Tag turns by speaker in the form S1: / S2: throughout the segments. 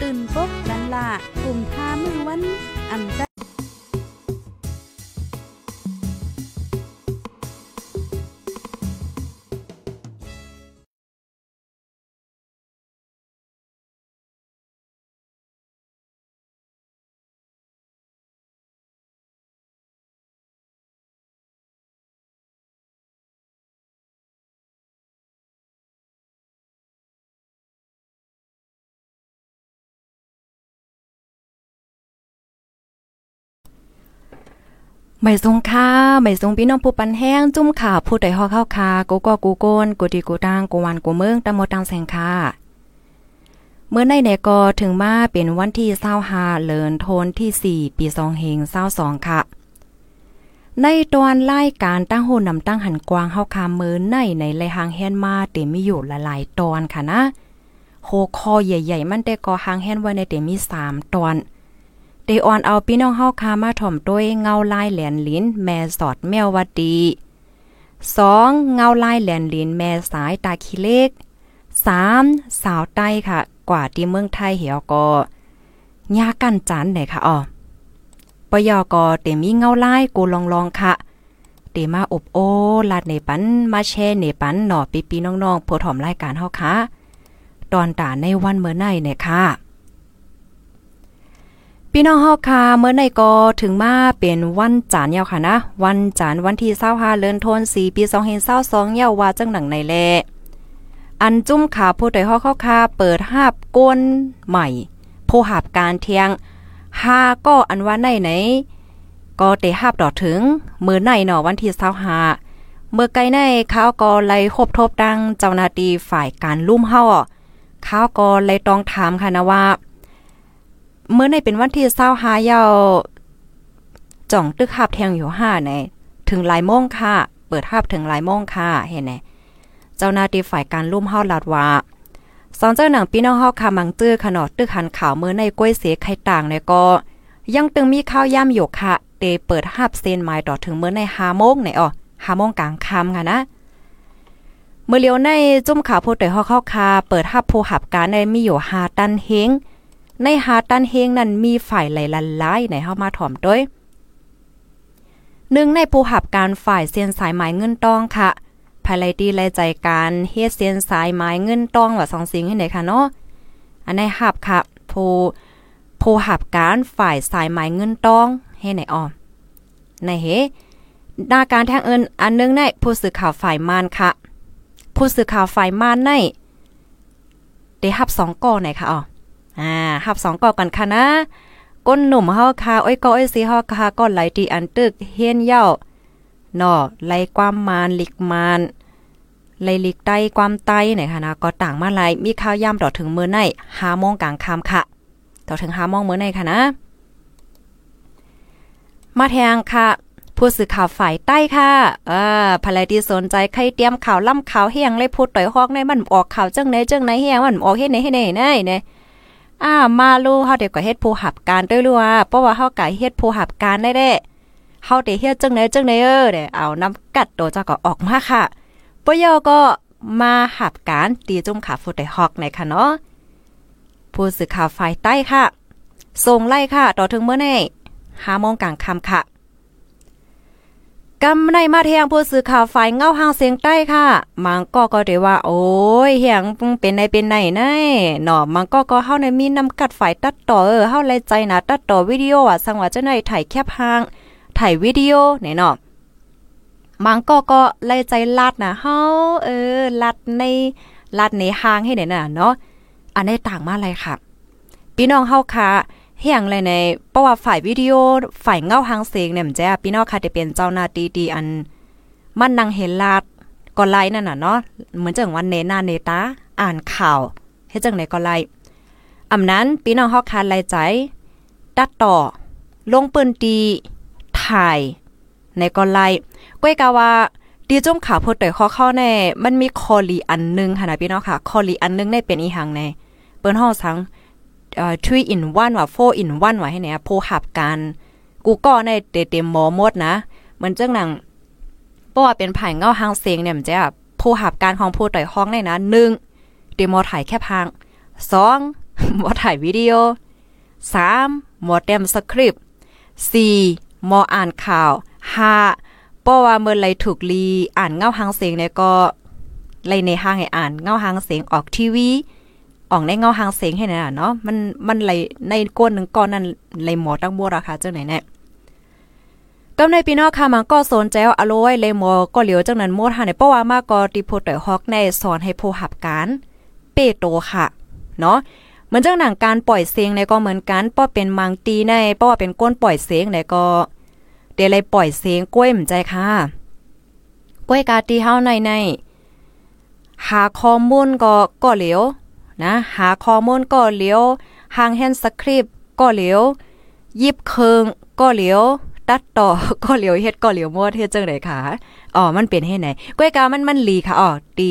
S1: ตื่นปกกันละกลุ่มท่ามือวันอ่ำ
S2: ไม่ทรงค่าไม่ทรงพี่น้องผู้ปันแห้งจุ่มข่าวผู้ใดฮอเข้าคากูก็กูโกนกูดีกูตังกูวันกูเมืองตะหมดตังแสงค่ะเมื่อในในก็ถึงมาเป็นวันที่25เลินโทนที่ 4 ปี2เฮง22ค่ะ ในตอนรายการตั้งโหนำตั้งหันกวางเฮาคามมือในในไลหางแฮนมาเต็มีอยู่หลายๆตอนค่ะนะโคคอใหญ่ ๆ มันได้ก็หางแฮนไว้ในเต็มี3ตอน เดออนเอาพี่น้องเฮาคามาถ่อมด้วยเงาลายแหลนลิ้น แม่สอดแมววัดดีสองเงาลายแหลนลิ้นแม่สายตาขี้เล็กสามสาวใต้ค่ะ กว่าที่เมืองไทยเหี่ยวก็ยากันจันไหนค่ะอ๋อปยอก็เตมีเงาลายกูลองลองค่ะเตมาอบโอลาดในปันมาแช่ในปันหน่อปีปีน้องๆผู้ถ่อมรายการเฮาค่ะตอนตาในวันเมื่อไหนเนี่ยค่ะ พี่น้องเฮาค่ะเมื่อในก็ถึงมาเป็นวันจันทร์ยาวค่ะนะ วันจันทร์วันที่25เดือนธันวาคมปี2022ยาวว่าจังหนังในแลอันจุ้มขาผู้ใดเฮาเข้าคาเปิดหาบก้นใหม่ผู้หาบการเทียงหาก็อันว่าในไหนก็เตหาบดอกถึงมื้อในเนาะวันที่25เมื่อไกลในเขาก็ไล่คบทบดังเจ้าหน้าที่ฝ่ายการลุ่มเฮาเขาก็เลยต้องถามค่ะนะว่า เมื่อในเป็นวันที่เศร้าหายาวจ่องตึกหับแทงอยู่ห้าในถึงหลายโมงค่ะ เปิดหับถึงหลายโมงค่ะเห็นไหมเจ้าหน้าที่ฝ่ายการลุ่มเฮาลาดว่าสองเจ้าหนังพี่น้องเฮาค่ะมังตื้อขนอดตึกหันข่าวเมื่อในกล้วยเสียไข่ต่างในก็ ยังตึงมีข้าวย่ำอยู่ค่ะเตเปิดหับเซนไม้ต่อถึงเมื่อในห้าโมงในอ๋อห้าโมงกลางค่ำค่ะนะเมื่อเลียวในจุ่มข่าวผู้ใดเฮาเข้าคาเปิดหับผู้หับการในมีอยู่หาตันเฮง ในหาตันเฮงนั้นมีฝ่ายหลายลายในเฮามาถ่อมด้วยหนึ่งในผู้หับการฝ่ายเซียนสายหมายเงินตองค่ะภายไลตีแลใจการเฮ็ดเซียนสายหมายเงินตองว่าสองสิ่งให้ไหนค่ะเนาะอันในหับค่ะผู้ผู้หับการฝ่ายสายหมายเงินตองให้ไหนอ้อในเฮหน้าการแทงเอินอันนึงในผู้สื่อข่าวฝ่ายมานค่ะ ผู้สื่อข่าวฝ่ายมานในได้หับสองก่อไหนค่ะอ๋อ อ่าหับสองกอกันค่ะนะก้นหนุ่มเฮาคาอ้อยก้อยสีเฮาคาก็ไหลตีอันตึกเฮียนเย้าเนาะไหลความมานลิกมานไหลลิกใต้ความใต้ไหนค่ะนะก็ต่างมาไหลมีข้าวย่ำต่อถึงมื้อใน5โมงกลางค่ำค่ะ ต่อถึง5โมงมื้อในค่ะนะ มาแทงค่ะ ผู้สื่อข่าวฝ่ายใต้ค่ะเออภรรยที่สนใจใครเตรียมข่าวล่ำข่าวเฮียงเลยพูดต่อยฮอกในมันออกข่าวจังไหนจังไหนเฮียงมันออกเฮ็ดไหนเฮ็ดไหนไหนเนี่ย อ้ามาลูเฮาเด็กก็เฮ็ดผู้หับการด้วยลูว่าเพราะว่าเฮาก็เฮ็ดผู้หับการได้เด้เฮาได้เฮ็ดจังไหนจังไหนเออเด้เอาน้ำกัดโตเจ้าก็ออกมาค่ะปยอก็มาหับการตีจุ่มขาฟุตได้ฮอกในค่ะเนาะผู้สื่อข่าวฝ่ายใต้ค่ะส่งไล่ค่ะ ต่อถึงเมื่อไหร่5โมงกลางค่ำค่ะ กำในมาเทียงผู้สื่อข่าวฝ่ายเงาห้างเสียงใต้ค่ะ มังก็ก็ได้ว่า โอ้ยเฮียงเป็นในเป็นไหนไนเนาะมังก็ก็เฮาในมีนำกัดฝ่ายตัดต่อเออเฮาเลใจนะตัดต่อวิดีโออะสังว่าจะไหนถ่ายแคบห้างถ่ายวิดีโอเนี่ยเนาะมังก็ก็เลใจลัดนะเฮาเออลัดในลัดในห้างให้เนี่ยน่ะเนาะอันนี้ต่างมาเลยค่ะพี่น้องเฮาค่ะ เฮียงเลยในประวัติฝ่ายวิดีโอฝ่ายเงาหางเสียงเนี่ยมจ้พี่น้องค่ะจะเป็นเจ้าหน้าที่ดีอัน มันนังเห็นลาดก็ไลนั่นน่ะเนาะเหมือนจังวันเนนาเนตาอ่านข่าวเฮ็ดจังไหนก็ไลอำนั้นพี่น้องฮอกคาไลใจ ตัดต่อ ลงปืนตีถ่าย ในก็ไล่ก้อยกาว่าดีจุ่มข่าวพดต่อยข้อเข้าในมันมีคอลีอันนึงค่ะนะพี่น้องค่ะ คอลีอันนึงในเป็นอีหังในเปิ้นห้องสัง เอ่อ3 in 1ว่า4 in 1ว่าให้เนี่ยผู้หับการกูก็ในเต็มหมอหมดนะ เหมือนจังหนังเพราะว่าเป็นไผ่เงาหางเสียงเนี่ยมันจะผู้หับการของผู้ต่อยห้องในนะ1เดโมถ่ายแค่พัง2มอถ่ายวิดีโอ 3. หมมอเต็มสคริปต์ 4. หมออ่านข่าว 5. เพราะว่าเมื่อไรถูกลีอ่านเงาหางเสียงเนี่ยก็ไลในห้างให้อ่านเงาหางเสียงออกทีวี ออกในเงาหางเสียงให้น่ะเนาะมันมันไหลในก้นหนึ่งก้อนนั้นไหลหมอตั้งบัวราคาเจ้าไหนแน่กำในปีนอค่ะมันก็สนใจว่อโลไว้เลยหมอก็เหลียวจังนั้นหมดหาในเพราะว่ามากก็ติโพต่อยฮอกในสอนให้ผู้หับการเปโตค่ะเนาะเหมือนจังหนังการปล่อยเสียงในก็เหมือนกันป้อเป็นมังตีในป้อเป็นก้นปล่อยเสียงในก็เดเลยปล่อยเสียงกล้วยมใจค่ะกล้วยกาตีเฮาในในหาข้อมูลก็ก็เหลียว นะหาข้อมูลก็เหลียวหางแฮนสคริปก็เหลียวยิบเคิงก็เหลียวตัดต่อก็เหลียวเฮ็ดก็เหลียวมดเฮ็ดจังได๋ค่ะอ๋อมันเป็นเฮ็ดไหนก้อยกามันมันลีค่ะอ๋อตี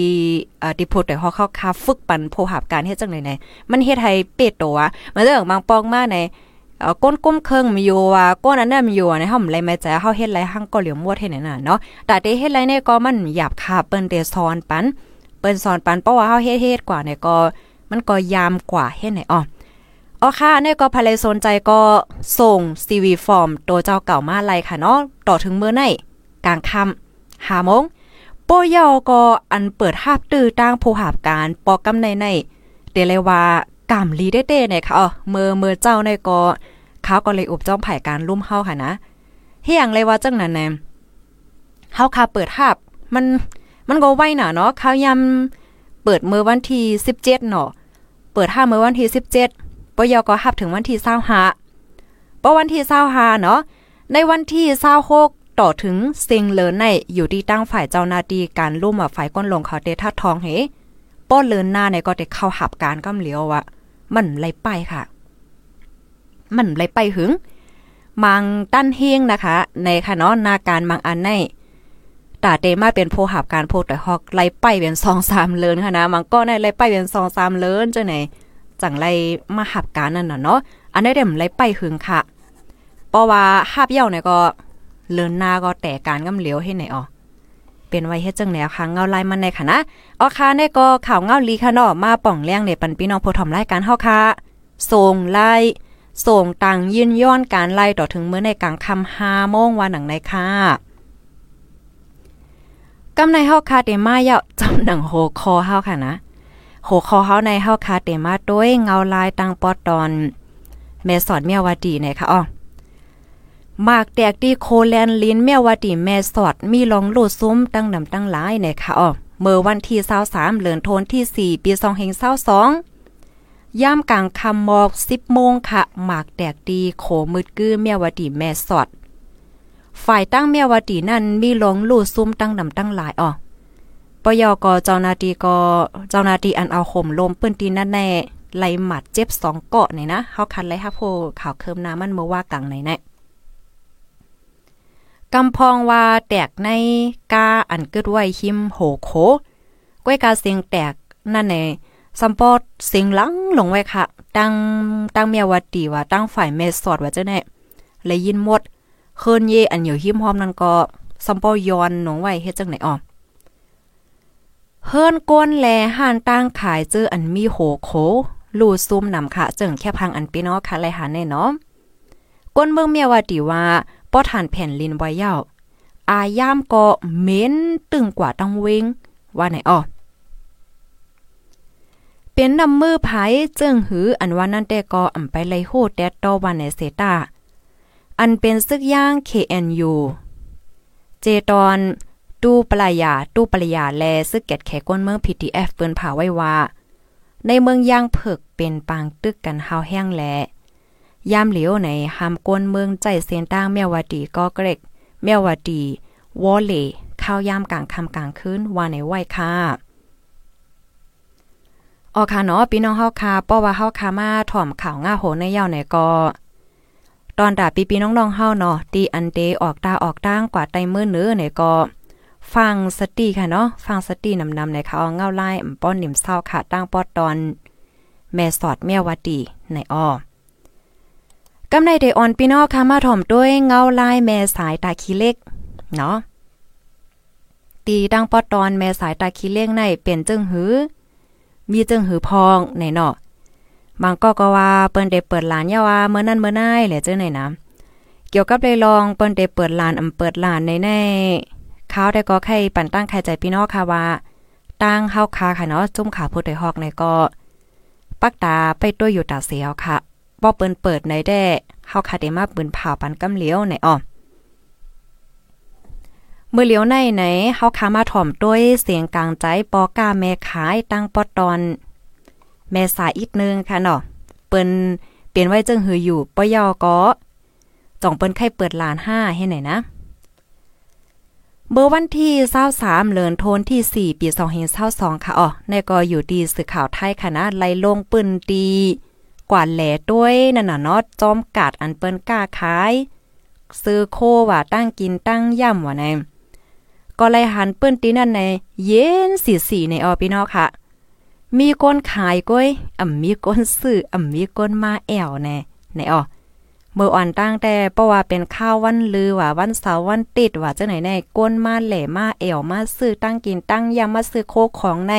S2: อ่าตีโพดแต่ฮอเข้าคาฝึกปันโพหับการเฮ็ดจังได๋ไหนมันเฮ็ดให้เป็ดตัวมันจะบางปองมาในเอ่อก้นก้มเครื่องมีอยู่ว่าก้นอันนั้นมีอยู่ในเฮาไรมาใจเฮาเฮ็ดไรหั่งก็เหลียวมดเฮ็ดนั่นน่ะเนาะแต่เตเฮ็ดไรเนี่ยก็มันหยาบคาเปิ้นเตสอนปันเปิ้นสอนปันเพราะว่าเฮาเฮ็ดเฮ็ดกว่าเนี่ยก็ มันก็ยามกว่าเฮ็ดไหนอ๋ออ๋อค่ะเนี่ก็ภายสนใจก็ส่ง CV ฟอร์มตัวเจ้าเก่ามาไลค่ะเนาะต่อถึงเมื้อไหนกลางค่ำหาโมงโปยอก็อันเปิดหาบตื้อตั้งผู้หาบการปอกำในในเดเลว่ากำลีได้เต้เนี่ยค่ะอ๋อเมื่อเมื่อเจ้าในก็เขาก็เลยอุบจ้อมไผ่การลุ่มเฮาค่ะนะเฮียงเลยว่าจังนั้นแน่เฮาค่ะเปิดหาบมันมันก็ไวหน่ะเนาะเขายำเปิดเมื่อวันที่17เนาะ เปิดห้าเมื่อวันที่17ปยก็หับถึงวันที่25ปวันที่25เนาะในวันที่26ต่อถึงเซิงเลินในอยู่ที่ตั้งฝ่ายเจ้าหน้าที่การลุ่มว่าฝ่ายก้นลงเขาเตทัดทองเฮป้อเลินหน้าในก็ได้เข้าหับการกำเหลียวอะมันไล่ไปค่ะ มันไล่ไปหึงมังตั้นเฮงนะคะ ในค่ะเนาะนาการมังอันใน ตาเตมาเป็นโพหับการโพแต่ฮอกไล่ไปเป็น2-3เลินค่ะนะมันก็ในไล่ไปเป็น2-3เลินจังไหนจังไล่มาหับการนั่นน่ะเนาะอันนี้เดมไล่ไปหึงค่ะเพราะว่าหับเย่าเนี่ยก็เลินหน้าก็แต่การกำเหลียวให้ไหนอ๋อเป็นไว้เฮ็ดจังแนวค่ะเงาลายมันในค่ะนะอ๋อค่ะเนี่ยก็ข่าวเงาลีค่ะเนาะมาป่องเลี้ยงในปันพี่น้องผู้ทอมรายการเฮาค่ะส่งไล่ส่งตังยืนย้อนการไล่ต่อถึงเมื่อในกลางค่ำ5โมงวันหนังในค่ะ กำในเฮาคาเตมาเยาจำหนังโหคอเฮาค่ะนะโหคอเฮาในเฮาคาเตมาโดยเงาลายตังปอตอนแม่สอนเมียววาดีเนี่ยค่ะอ๋อมากแตกที่โคแลนลิ้นแม่วาติแม่สอดมีลองโลดซุ้มตั้งนำตั้งหลายเนี่ยค่ะอ๋อเมื่อวันที่23เดือนธันที่ 4 ปี2022ย่ามกลางคำหมอก 10โมงค่ะ หมากแตกดีโขมืดกื้อแม่วาติแม่สอด ฝ่ายตั้งแม่วตินั่นมีหลงโลดซุ้มตั้งนำตั้งหลายอ๋อปยกเจ้านาทีก็เจ้านาทีอันเอาห่มลมปื้นตีนั่นแน่ไหลหมัดเจ็บสองเกาะนี่นะเฮาคันไลฮับโพข่าวเคิมน้ำมันเมื่อว่ากังไหนแน่กำพองว่าแตกในกาอันเกิดไว้หิมโหโคก้วยกาเสียงแตกนั่นในซัมปอดเสียงลังลงไว้ค่ะ ตั้งตั้งเมียวัดตีว่าตั้งฝ่ายเมสอดว่าจะแน่เลยยินหมด เคินเยอันอยู่หิมหอมนั่นก็ซัมปอย้อนหนงไว้เฮ็ดจังไหนอ่อเฮิรนก้นแลห่านตั้งขายเจออันมีโหโคลู่ซุ่มนำค่ะเจิงแค่พังอันปีนอค่ะไรหาแน่เนาะก้นเมืองเมียว่าติว่าป้อฐานแผ่นลินไว้ยาวอายามก็เม้นตึงกว่าตั้งเวงว่าไหนอ้อเป็นนำมือไผเจิงหืออันว่านั่นแต่ก็อำไปไลโหดแดดตอวันในเซตา อันเป็นซึกย่าง KNU เจตอนตู้ปลายาตู้ปลายาแลซึกแกดแขก้นเมือง PTF เปิ้นผาไว้ว่า ในเมืองย่างเผิกเป็นปางตึกกันหาวแห้งแลยามเหลียวในหามก้นเมืองใจเซนตั้งแมววดีก็เกรกแมววดีวอเลข้าวยามกลางคำกลางคืนว่าในไหวค่ะออค่ะเนาะพี่น้องเฮาค่ะเพราะว่าเฮาค่ะมาถ่อมข่าวง่าโหในยาวไหนก็ ตอนดาปีปีน้องๆเฮาเนาะตีอันเดออกตาออกตั้งกว่าไตมือเนื้อเนี่ยก็ฟังสติค่ะเนาะฟังสตินำๆในเขาเงาไล่ป้อนนิ่มเศร้าค่ะตั้งปอดตอน แม่สอดเมียวดีในอ้อกำในเดออนพี่น้อค่ะมาถ่อมด้วยเงาลายแม่สายตาขี้เล็กเนาะตีดังปอตอนแม่สายตาขี้เล็กในเป็นจึงหือ มีจึงหือพองในเนาะ บางก็ก็ว่าเปิ้นได้เปิดร้านยาว่าเมื่อนั้นเมื่อนายแหละจังไหนนะเกี่ยวกับเลยลองเปิ้นได้เปิดร้านอำเปิดร้านในแน่ข้าวได้ก็ใครปั่นตั้งใครใจพี่น้องค่ะว่าตั้งเฮาคาค่ะเนาะจุ่มขาผู้ใดฮอกในก็ปักตาไปตัวอยู่ตาเสียวค่ะบ่เปิ้นเปิดในแด้เฮาคาได้มาปืนผ่าปันกำเหลียวในอ้อมือเหลียวในไหนเฮาคามาถ่อมด้วยเสียงกลางใจปอกาแม่ขายตั้งปอตอน แม่สายอีกนึงค่ะเนาะเปิ้นเปลี่ยนไว้จึงหืออยู่ปยอก็จ่องเปิ้นไข่เปิดลาน5ให้ไหนนะเบอร์วันที่23เลินโทนที่ 4 ปี2022ค่ะอ๋อในก็อยู่ดีสื่อข่าวไทยค่ะนะไล่ลงปืนตี กว่าแหล่ด้วยนั่นน่ะเนาะจอมกาดอันเปิ้นกล้าขาย ซื้อโคว่าตั้งกินตั้งย่ำว่าในก็ไล่หันเปิ้นตีนั่นในเย็นสีสีในออพี่น้องค่ะ มีคนขายก้อยอ่ำมีคนซื้ออ่ำมีคนมาแอวแน่ในอ๋อเมื่ออ่อนตั้งแต่เพราะว่าเป็นข้าววันลือว่าวันเสาร์วันติดว่าจังไหนแน่ก้นมาแหล่มาแอวมาซื้อตั้งกินตั้งยามาซื้อโคกของใน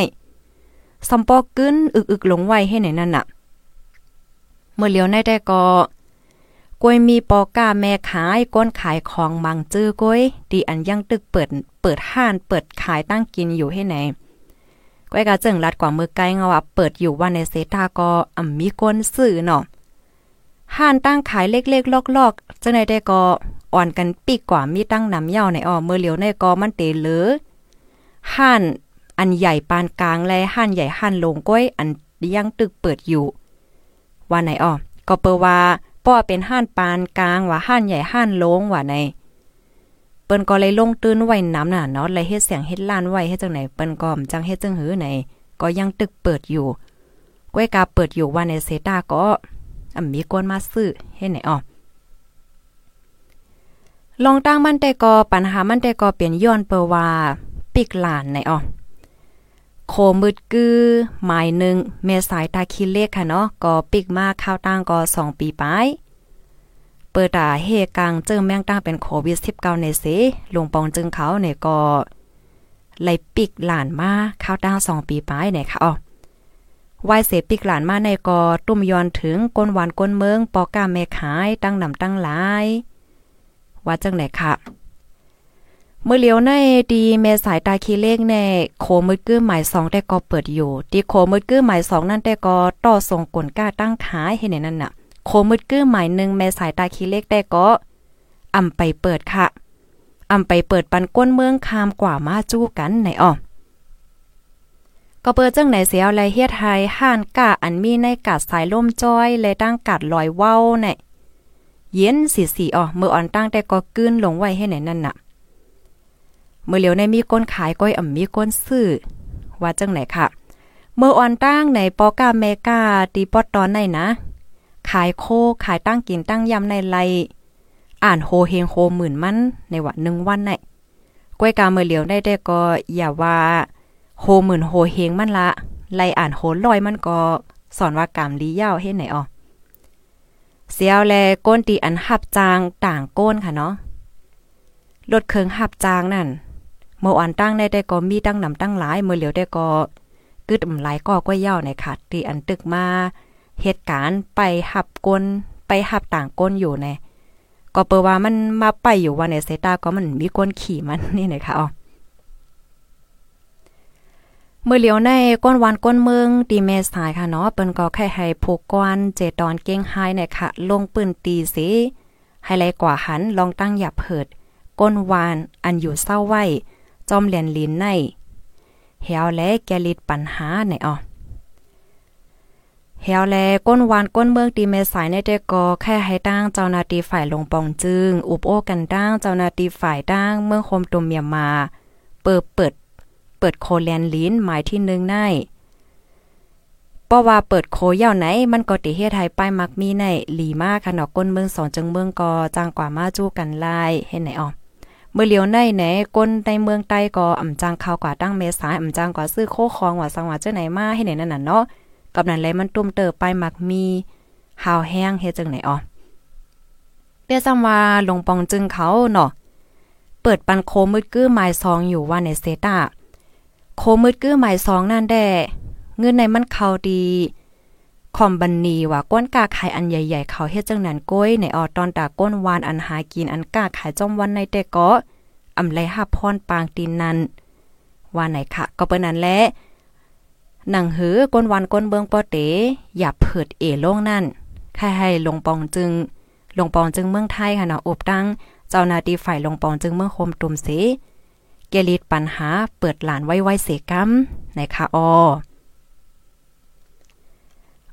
S2: สมปอกึ้นอึกๆหลงไว้ให้ไหนนั่นน่ะ เมื่อเลียวในแต่ก็กวยมีปอก้าแม่ขายก้นขายของบางจื้อกวยดีอันยังตึกเปิดเปิดห้านเปิดขายตั้งกินอยู่ให้ไหน ก้อยกะจึงรัดกว่ามือไกลเงาว่าเปิดอยู่ว่าในเซตาก็อ่ำมีก้นซื้อเนาะห้านตั้งขายเล็กๆลอกๆจังไดได้ก็อ่อนกันปีกกว่ามีตั้งน้ำเย่าในอ้อเมื่อเหลียวในก็มันเตเหลือห้านอันใหญ่ปานกลางและห้านใหญ่ห้านลงก้อยอันยังตึกเปิดอยู่ ว่าไหนอ้อก็เปว่าป้อเป็นห้านปานกลางว่าห้านใหญ่ห้านลงว่าใน เปิ้นก็เลยลงตื้นไว้น้ำน่ะเนาะเลยเฮ็ดเสียงเฮ็ดล้านไว้เฮ็ดจังไหนเปิ้นก็จังเฮ็ดจังหือไหนก็ยังตึกเปิดอยู่ก้อยกาเปิดอยู่ว่าในเซตาก็อ่มีคนมาซื้อเฮ็ดไหนอ๋อลองตั้งมันแต่ก็ปัญหามันแต่ก็เปลี่ยนย้อนเปว่าปิกหลานในอ๋อโคมืดกือหมายหนึ่งเมสายตาคิเลขค่ะเนาะก็ปิกมาข้าวตั้งก็2ปีปลาย เปิดตาเฮกังเจิงแมงตั้งเป็นโควิด19ในเสลงปองจึงเขาเนี่ยก็ไลปิกหลานมาข้าวตั้ง2ปีปลายเนี่ยค่ะอ๋อวายเสปิกหลานมาในกอตุ้มยอนถึงก้นหวานก้นเมืองปอก้าแม่ขายตั้งนำตั้งหลาย ว่าจังไหนค่ะเมื่อเลียวในดีเมสายตาคีเลขแน่โคมืดกื้อหมายสองแต่ก็เปิดอยู่ ดีโคมืดกื้อหมายสองนั่นแต่ก็ต่อส่งกลก้าตั้งขายให้ในนั่นน่ะ โคมืดกื้อหมายหนึ่งเมสายตาคีเลขแต่ก็อ่ำไปเปิดค่ะอ่ำไปเปิดปันก้นเมืองคามกว่ามาจู้กันไหนอ้อก็เปิดจังไหนเสียวไรเฮ็ดไทยห่านกะอันมีในกาดสายล่มจ้อยเลยตั้งกาดลอยเว้าเนี่ยเย็นสีสีอ๋อเมื่ออ่อนตั้งแต่ก็กึ้นลงไว้ให้ไหนนั่นน่ะ เมื่อเหลียวในมีก้นขายก้อยอ่ำมีก้นซื้อว่าจังไหนค่ะ เมื่ออ่อนตั้งในปอกาเมกาตีปอดตอนไหนนะ ขายโคขายตั้งกินตั้งยำในไลอ่านโฮเฮงโฮหมื่นมันในวันหนึ่งวันไหนก้อยกาเมื่อเหลียวได้ได้ก็อย่าว่าโหหมื่นโหเฮงมันละไล่อ่านโหลอยมันก็สอนว่ากามลียาวเฮ็ดไหนอ๋อเสียวแลก้นตีอันหับจางต่างก้นค่ะเนาะลดเคิงหับจางนั่นเมื่ออันตั้งได้ได้ก็มีตั้งนำตั้งหลายเมื่อเหลียวได้ก็กึดหลายก็ก็ยาวในค่ะตีอันตึกมา เหตุการณ์ไปหับก้นไปหับต่างก้นอยู่ในก็เปว่ามันมาไปอยู่ว่าในเซตาก็มันมีก้นขี่มันนี่นะคะอ๋อเมื่อเหลียวในก้นวันก้นเมืองตีเมสายค่ะเนาะเปิ้นก็แค่ให้ผูกกวนเจตอนเก้งไฮเนี่ยค่ะ ลงปืนตีสิให้ไลกว่าหันลองตั้งหยับเผิด ก้นวานอันอยู่เศร้าไว้ จอมเหรียญลินในเฮวและแกลิดปัญหาในอ๋อ เฮวแลก้นวานก้นเมืองตีเมสายในเด็กก็แค่ให้ตั้งเจ้านาที่ฝ่ายลงปองจึง อุบโอกันตั้งเจ้านาที่ฝ่ายตั้งเมืองคมตุมเมียมา เปิดเปิด เปิดโคแลนลิ้นหมายที่หนึ่งในเพราะว่าเปิดโคยาวไหน มันก็ติเฮ็ดให้ป้ายมักมีในหลีมาค่ะเนาะก้นเมืองสอนจังเมืองก็จ้างกว่ามาจู้กันลายเห็นไหนอ๋อเมื่อเลียวในไหนก้นในเมืองใต้ก็อ่ำจางข่าวกว่าตั้งเมษาอ่ำจางกว่าซื้อโคคองว่าสังว่าเจ้าไหนมาให้ไหนนั่นน่ะเนาะ กับนั้นเลยมันตุ้มเตอไปมักมีหาวแห้งเฮ็ดจังไหนอ๋อเปียซ้ำว่าลงปองจึงเขาเนาะเปิดปันโคมืดกื้อหมายซองอยู่ว่าในเซตาโคมืดกื้อหมายซองนั่นแด่เงินในมันเขาดีคอมบันนีว่าก้นกาขายอันใหญ่ๆ เขาเฮ็ดจังนั้นก้อยในออตอนตาก้นวานอันหากินอันกาขายจอมวันในแต่ก็อำไลหับพรปางตีนนั้นว่าไหนค่ะ ก็เปิ้นนั้นแหละ หนังหือก้นวันก้นเบิงปอเตอย่าเผิดเอโลงนั่นใครให้ลงปองจึง ลงปองจึงเมืองไทยค่ะเนาะอบตั้ง เจ้านาทีฝ่ายลงปองจึงเมืองโคมตุมเสเกลิดปัญหาเปิดหลานไว้ไว้เสกรรมในค่ะออ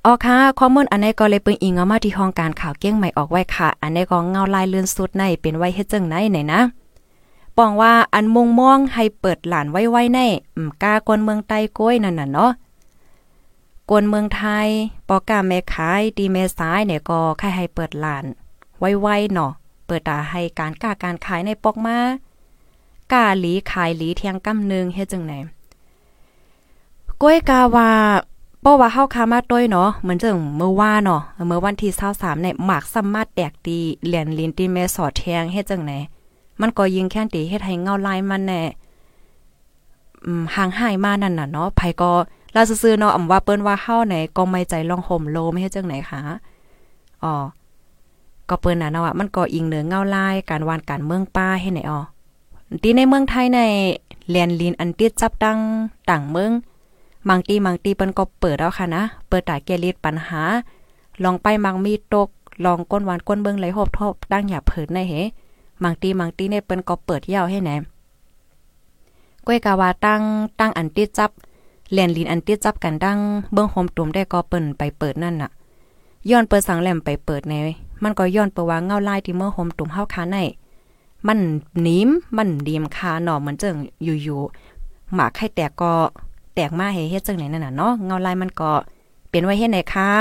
S2: ออค่ะข้อมูลอันนี้ก็เลยเปิงอิงเอามาที่ห้องการข่าวเก้งใหม่ออกไว้ค่ะ อันนี้ก็เงาลายเลื่อนสุดในเป็นไว้เฮ็ดจังไหนไหนนะปองว่าอันมงมองให้เปิดหลานไว้ไว้ในอืมกากวนเมืองใต้ก้อยนั่นน่ะเนาะ กวนเมืองไทย ปอกาแม่ขายดีแม่ซ้ายเนี่ยก็ใครให้เปิดหลาน ไว้ไวเนาะเปิดตาให้การกาการขายในปอกมากาหลีขายหลีเทียงกำนึงเฮ็ดจังไหนก้อยกาว่าเพราะว่าเฮาคามาต้วยเนาะเหมือนจังเมื่อว่าเนาะเมื่อวันที่23เนี่ยหมากสามารถแตกดีเหรียญลินตีแม่สอดแทงเฮ็ดจังไหนมันก็ยิงแค่นตีเฮ็ดให้เงาลายมันแน่อืมห่างหายมานั่นน่ะเนาะไผก็ ลาซื่อเนาะอำว่าเปิ้นว่าเฮาไหนก็ไม่ใจลองห่มโลไม่เฮ็ดจังไหนคะอ๋อก็เปิ้นน่ะเนาะมันก็อิงเหนือเงาลายการวานการเมืองป้าให้ไหนอ๋อที่ในเมืองไทยในแลนลินอันติดจับดังต่างเมืองบางตีบางตีเปิ้นก็เปิดแล้วค่ะนะ เปิดตาเกลิดปัญหา ลองไปมังมีตก ลองก้นหวานก้นเบิ่งไหลหอบทบดังอย่าเผิดในเฮบางตีบางตีเนี่ยเปิ้นก็เปิดยาวให้แหนก้อยกาวาตั้งตั้งอันติดจับ เลียนลินอันติดจับกันดังเบิ่งโฮมตุ่มได้ก็เปิ้นไปเปิดนั่นน่ะ ย้อนเปิดสังแหลมไปเปิดใน มันก็ย้อนเปิดว่าเงาลายที่เมื่อโฮมตุ่มเฮาคาใน มันนิ่มมันดีมคาหน่อเหมือนจังอยู่ๆหมาไข่แตกก็แตกมาให้เฮ็ดจังไหนนั่นน่ะเนาะเงาลายมันก็เป็นไว้เฮ็ดไหนค่ะ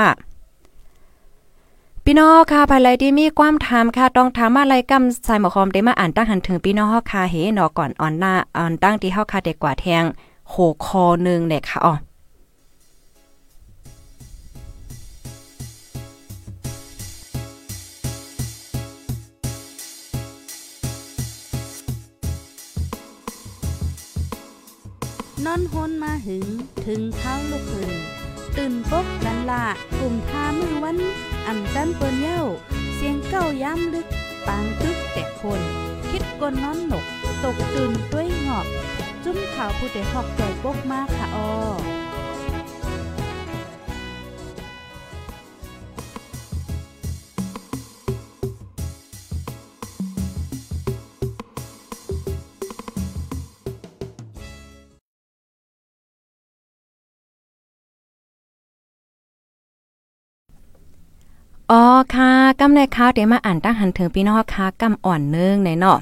S2: พี่น้องค่ะภายไลที่มีความถามค่ะ ต้องถามอะไรกำใส่หมอคอมได้มาอ่านตั้งหันถึงพี่น้องค่ะเฮเนาะก่อนอ่อนหน้าอ่อนตั้งที่เฮาค่ะเด็กกว่าแทง โหคอหนึ่งเนี่ยค่ะอ๋
S1: อนอนฮนมาหึง ถึงเท้าลูกหึง ตื่นปกกันละกลุ่มทามือวัน อ่ำจันเปิ้นเย้า เสียงเก้าย้ำลึก ปางตึกแต่คน คิดกนนอนหนก ตกตื่นด้วยหงอบ จุ้มข่าวผู้ใดหอกใจปกมากค่ะออ
S2: อ๋อค่ะกำในข่าวเดี๋ยวมาอ่านตั้งหันถึงพี่น้องค่ะกำอ่อนเนึงในเนาะ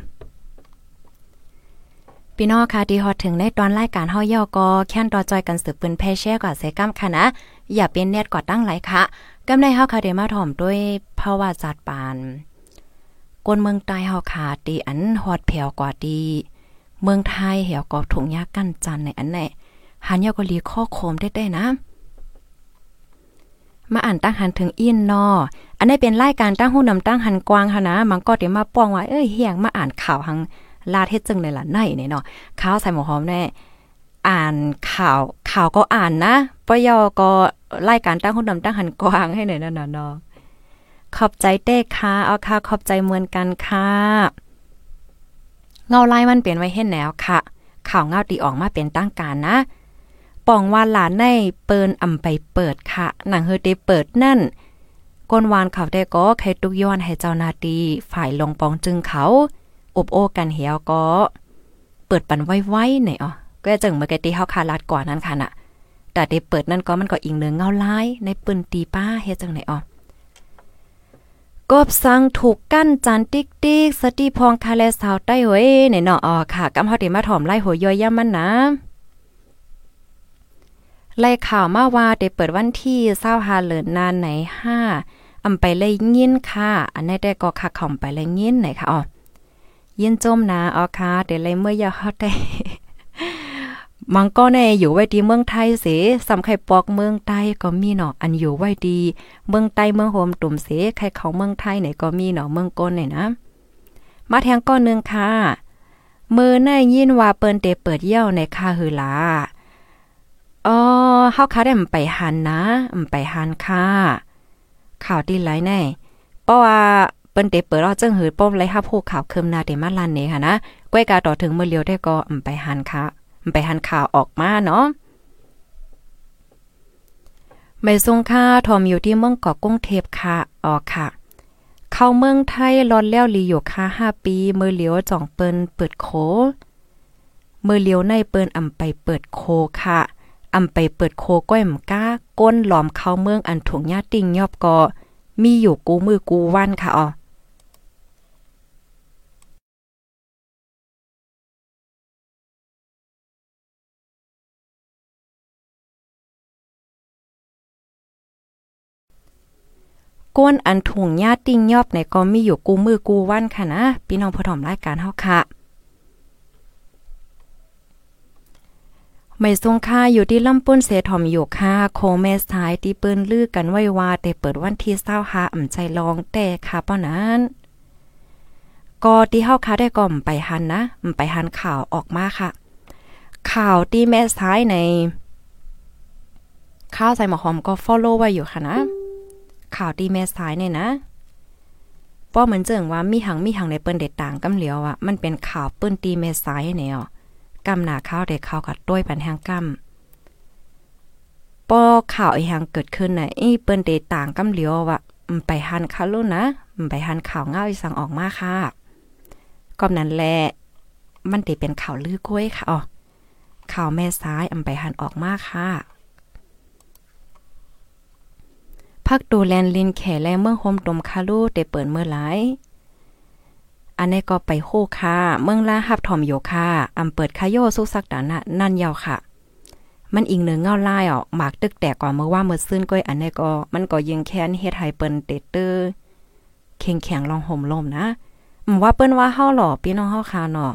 S2: พี่น้องค่ะที่ฮอดถึงในตอนรายการเฮาย่อก็แค่นต่อจอยกันสืบปืนแพแช่กว่าเสกำค่ะนะ อย่าเป็นเน็ตกว่าตั้งหลค่ะกำในเฮาค่ะเดมาถ่อมด้วยภาวะจัดปานกนเมืองใต้เฮาค่ะตีอันฮอดแผ่วกว่าดีเมืองไทยเหี่ยวก็ถุงยากั้นจันในอันไหนหันยากลีข้อโคมได้ได้นะ มาอ่านตั้งหันถึงอินนอ อันนี้เป็นรายการตั้งหู้นำตั้งหันกวางค่ะนะ มันก็เดี๋ยวมาป้องว่าเอ้ยเฮียงมาอ่านข่าวหัง ลาดเฮ็ดจึงในละไหนเนี่ยเนาะข่าวใส่หมูหอมแน่อ่านข่าวข่าวก็อ่านนะปยอก็รายการตั้งหู้นำตั้งหันกวางให้หน่อยนั่นน่ะเนาะขอบใจเต้ค่ะเอาค่ะขอบใจเหมือนกันค่ะเงาลายมันเปลี่ยนไว้เห็นแนวค่ะ ข่าวเงาตีออกมาเป็นตั้งการนะปองว่าหลานในเปินอำไปเปิดค่ะ หนังเฮอได้เปิดนั่นก้นวานเขาได้ก็ใครตุกย้อนให้เจ้านาตีฝ่ายลงปองจึงเขา อบโอ้กันเหี่ยวก็ เปิดปันไว้ๆหน่อยอ๋อก็จึงเมื่อกี้ที่เฮาคาลัดกว่านั้นค่ะน่ะ แต่ได้เปิดนั่นก็มันก็อิงเนือเงาลาย ในปืนตีป้าเฮ็ดจังไหนอ๋อกบสังถูกกั้นจานติ๊กติ๊กสติพองคาแลสาวใต้เว้ยเนี่ยเนาะอ๋อค่ะกำเฮาได้มาถ่อมไล่หัวย่อยย่ามันนะไล่ข่าวมาว่าได้เปิดวันที่เศร้าหาเหลือนนานไหนห้าอำไปเลยยินค่ะ อันนี้ได้ก็คักข่อมไปเลยยินไหนค่ะอ๋อ ยินจมนะอ๋อค่ะเดี๋ยวเลยเมื่อยาฮอดได้มังก็ในอยู่ไว้ดีเมืองไทยเสสำไข่ปอกเมืองใต้ก็มีเนาะอันอยู่ไว้ดี เมืองใต้เมืองโฮมตุ่มเสใครเขาเมืองไทยไหนก็มีเนาะเมืองก้นเนี่ยนะ มาแทงก้อนนึงค่ะมือน่ายินว่าเปิ้นเตเปิดเยี่ยวในคาหือลาอ๋อเฮาคาได้มไปหันนะมไปหันค่ะข่าวดีหลายแน่เพราะว่า เปิ้นเตเปิดรอจังหือป้อมไรฮับผู้ข่าวเคิมนาเดมาลันเนี่ค่ะนะก้วยกาต่อถึงเมื่อเลียวได้ก็มไปหันค่ะมไปหันข่าวออกมาเนาะไม่ทรงค่าทอมอยู่ที่เมืองเกาะกุ้งเทพค่ะออกค่ะ เข้าเมืองไทยรอนแล้วลีอยู่ค่าห้าปีเมื่อเหลียวจ่องเปิ้นเปิดโคเมื่อเหลียวในเปิ้นอำไปเปิดโคค่ะอำไปเปิดโคก้อยมก้าก้นหลอมเข้าเมืองอันถุงญาติงยอบกอมีอยู่กูมือกูวันค่ะอ๋อ ก้นอันถุงญาติงยอบในก็มีอยู่กูมือกูวันค่ะนะพี่น้องผู้ถมรายการเฮาค่ะไม่ทรงค่าอยู่ที่ลำปุ้นเสถอมอยู่ค่ะโคแม่สายที่ปิ้นลือกันไว้ว่าแต่เปิดวันที่25อ่ำใจลองแต่ค่ะเป้อนั้นก็ที่เฮาค่ะได้ก่อมไปหันนะไปหันข่าวออกมาค่ะ ข่าวที่แม่ซ้ายในข้าวใส่หมอหอมก็ follow ไว้อยู่ค่ะนะ ข่าวที่แม่ซ้ายเนี่ยนะป้อเหมือนเจิงว่ามีหังมีหังในเปิ้นเด็ดต่างกำเหลียวอะมันเป็นข่าวเปิ้นตีแม่ซ้ายเนี่ยกำหนาข้าวเด็กข้าวกัดด้วยปันแหงกำป้อข่าวไอีหังเกิดขึ้นน่ะอีเปิ้นเดต่างกำเหลียวว่ะไปหันคาลุ่นนะไปหันข่าวเงาอีสังออกมาค่ะก็นั้นแหละมันติเป็นข่าวลือกล้วยค่ะอ๋อข่าวแม่ซ้ายอำไปหันออกมาค่ะ พักดูแลนลินแขแลเมืองโฮมตมคาลูเตเปิดเมื่อหลาย อันนี้ก็ไปโคค่ะ เมืองลาหับถอมโยค่ะอำเปิดคาโยสุสักดานะนั่นยาวค่ะ มันอิงเนือเงาไลายอะหมากตึกแตกกว่าเมื่อว่าเมื่อซื่นก้อยอันนี้ก็มันก็ยิงแค้นเฮ็ดให้เปิ้นเตเตอร์เข่งแข็งลองห่มลมนะว่าเปิ้นว่าเฮาหล่อพี่น้องเฮาคาเนาะ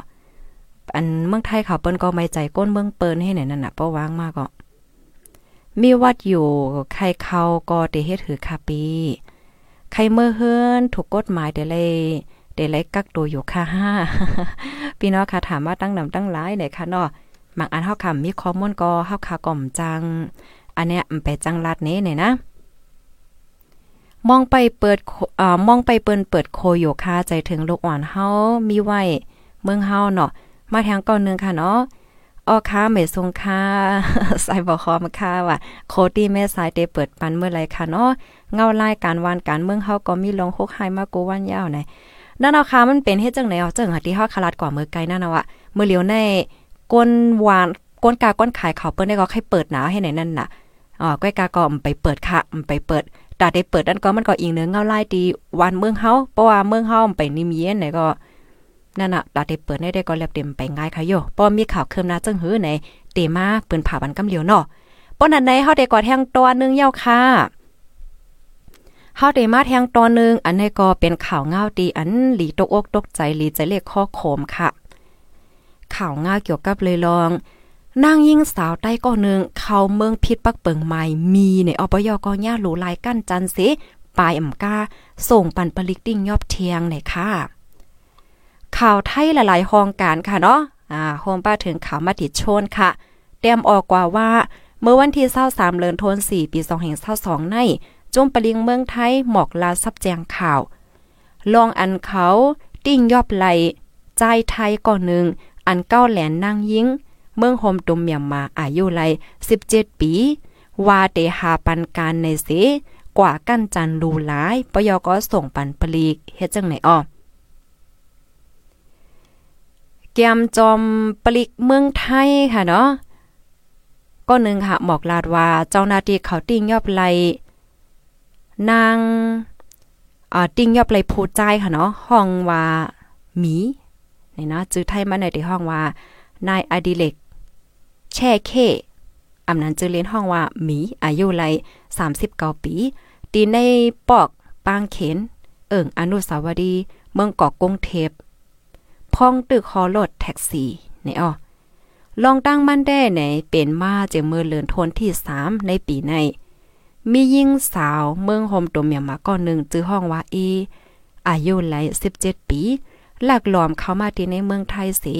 S2: อันเมืองไทยเขาเปิ้นก็ไม่ใจก้นเมืองเปิ้นให้ไหนนั่นน่ะป้อวางมากก็ มีวัดอยู่ใครเขาก็เตเฮ็ดถือคาปี ใครเมื่อเฮือนถูกกฎหมายเดเลยเดลัยกักตัวอยู่ค่ะห้าพี่น้องค่ะถามว่าตั้งนำตั้งหลายไหนค่ะเนาะบางอันเฮาคำมีข้อมูลก็เฮาคาก่อมจัง อันเนี้ยมันไปจังลัดนี้เนี่ยนะมองไปเปิดอ่ามองไปเปิ้นเปิดโคโยคาใจถึงลูกอ่อนเฮามีไว้เมืองเฮาเนาะมาทางก่อนนึงค่ะเนาะ ออค้าเมทรงค่าใส่บ่คอมค่าว่าโคตี้แม่สายเตเปิดปันเมื่อไรค่ะเนาะเงาลายการวานการเมืองเฮาก็มีลงคกไฮมากูวันยาวไหนนั่นเอาค่ะมันเป็นเฮ็ดจังไหนเอาจังหาที่ฮอดคลาดกว่ามือไกลนั่นน่ะว่ะมือเหลียวในก้นหวานก้นกาก้นขายเขาเปิ้นได้ก็ให้เปิดหนาให้ไหนนั่นน่ะอ๋อก้อยกาก็ไปเปิดค่ะไปเปิดตาได้เปิดนั่นก็มันก็อีกเนื้อเงาไลายดีวันเมืองเฮาเพราะว่าเมืองเฮาไปนิมเย็นไหนก็ นั่นน่ะตาได้เปิดได้ได้ก็เรียบเต็มไปง่ายค่ะโยป้อมีข่าวเคิมนาจังหื้อในเตมาปิ้นผ่าบันกำเหลียวเนาะป้อนั้นในเฮาได้กอดแทงตัวนึงยาวค่ะเฮาได้มาแทงตอนนึง อันนี้ก็เป็นข่าวเงาตีอันหลีตกอกตกใจหลีใจเลขข้อโคมค่ะ ข่าวเงาเกี่ยวกับเลยลองนางยิ่งสาวใต้ก็นึงเขาเมืองพิษปักเปิงใหม่มีในอปยก็ย่าหลูลายกั้นจันสิปลายอ่ำกาส่งปันปลิกติ้งยอบเทียงในค่ะ ข่าวไทยหลายๆห้องการค่ะเนาะอ่าโฮมป้าถึงข่าวมาติดชนค่ะเตรียมออกกว่าว่าเมื่อวันที่23เดือนธันวาคมปี2522ในจุ่มปลิงเมืองไทยหมอกลาซับแจงข่าว ลองอันเขาติ้งยอบไหลใจไทยก่อนหนึ่ง อันเก้าแหลนนางยิง เมืองโฮมตุมเมียมมาอายุไล17 ปีว่าเตหาปันการในเสกว่ากั้นจันรูหลายปยกส่งปันปลีกเฮ็ดจังไหนอ้อเกียมจอมปลิกเมืองไทยค่ะเนาะก็หนึ่งค่ะหมอกลาดว่าเจ้านาทีเขาติ้งยอบไหลนางอ่าติ้งยอบเลยผู้ใจค่ะเนาะห้องว่าหมีนี่นะจื้อไทยมาในที่ห้องว่านายอดิเล็กแช่เคอำนั้นจือเลียนห้องว่าหมีอายุไล39ปีตีในปอกปางเขนเอิ่งอนุสาวรีย์เมืองเกาะกรุงเทพ พ้องตึกฮอรถแท็กซี่นี่อ้อลองตั้งมั่นได้ไหนเป็นมาเจมือเลือนทนที่ 3 ในปีใน มียิ่งสาวเมืองโฮมตัวเมียมาก่อนหนึ่งจื้อห้องว่าเออายุไหล17 ปี หลักหลอมเข้ามาที่ในเมืองไทยสี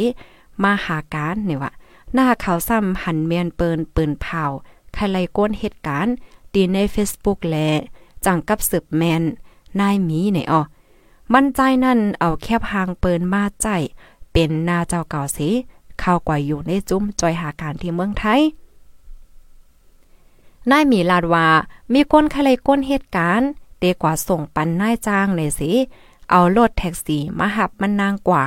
S2: มาหาการนี่ว่าหน้าข่าวซ้ำหันเมียนเปินปืนเผาใครไล่ก้นเหตุการณ์ตีใน Facebook แลจังกับสืบแมนนายมีเนี่ยอ๋อ มั่นใจนั่นเอาแคบหางเปินมาใจ เป็นนาเจ้าเก่าสิเข้ากว่าอยู่ในจุ้มจอยหาการที่เมืองไทยนายมีลาดว่ามีคนใครไล่ก้นเหตุการณ์เดกว่าส่งปันนายจ้างเลยสิ เอารถแท็กซี่มาหับมันนางกว่า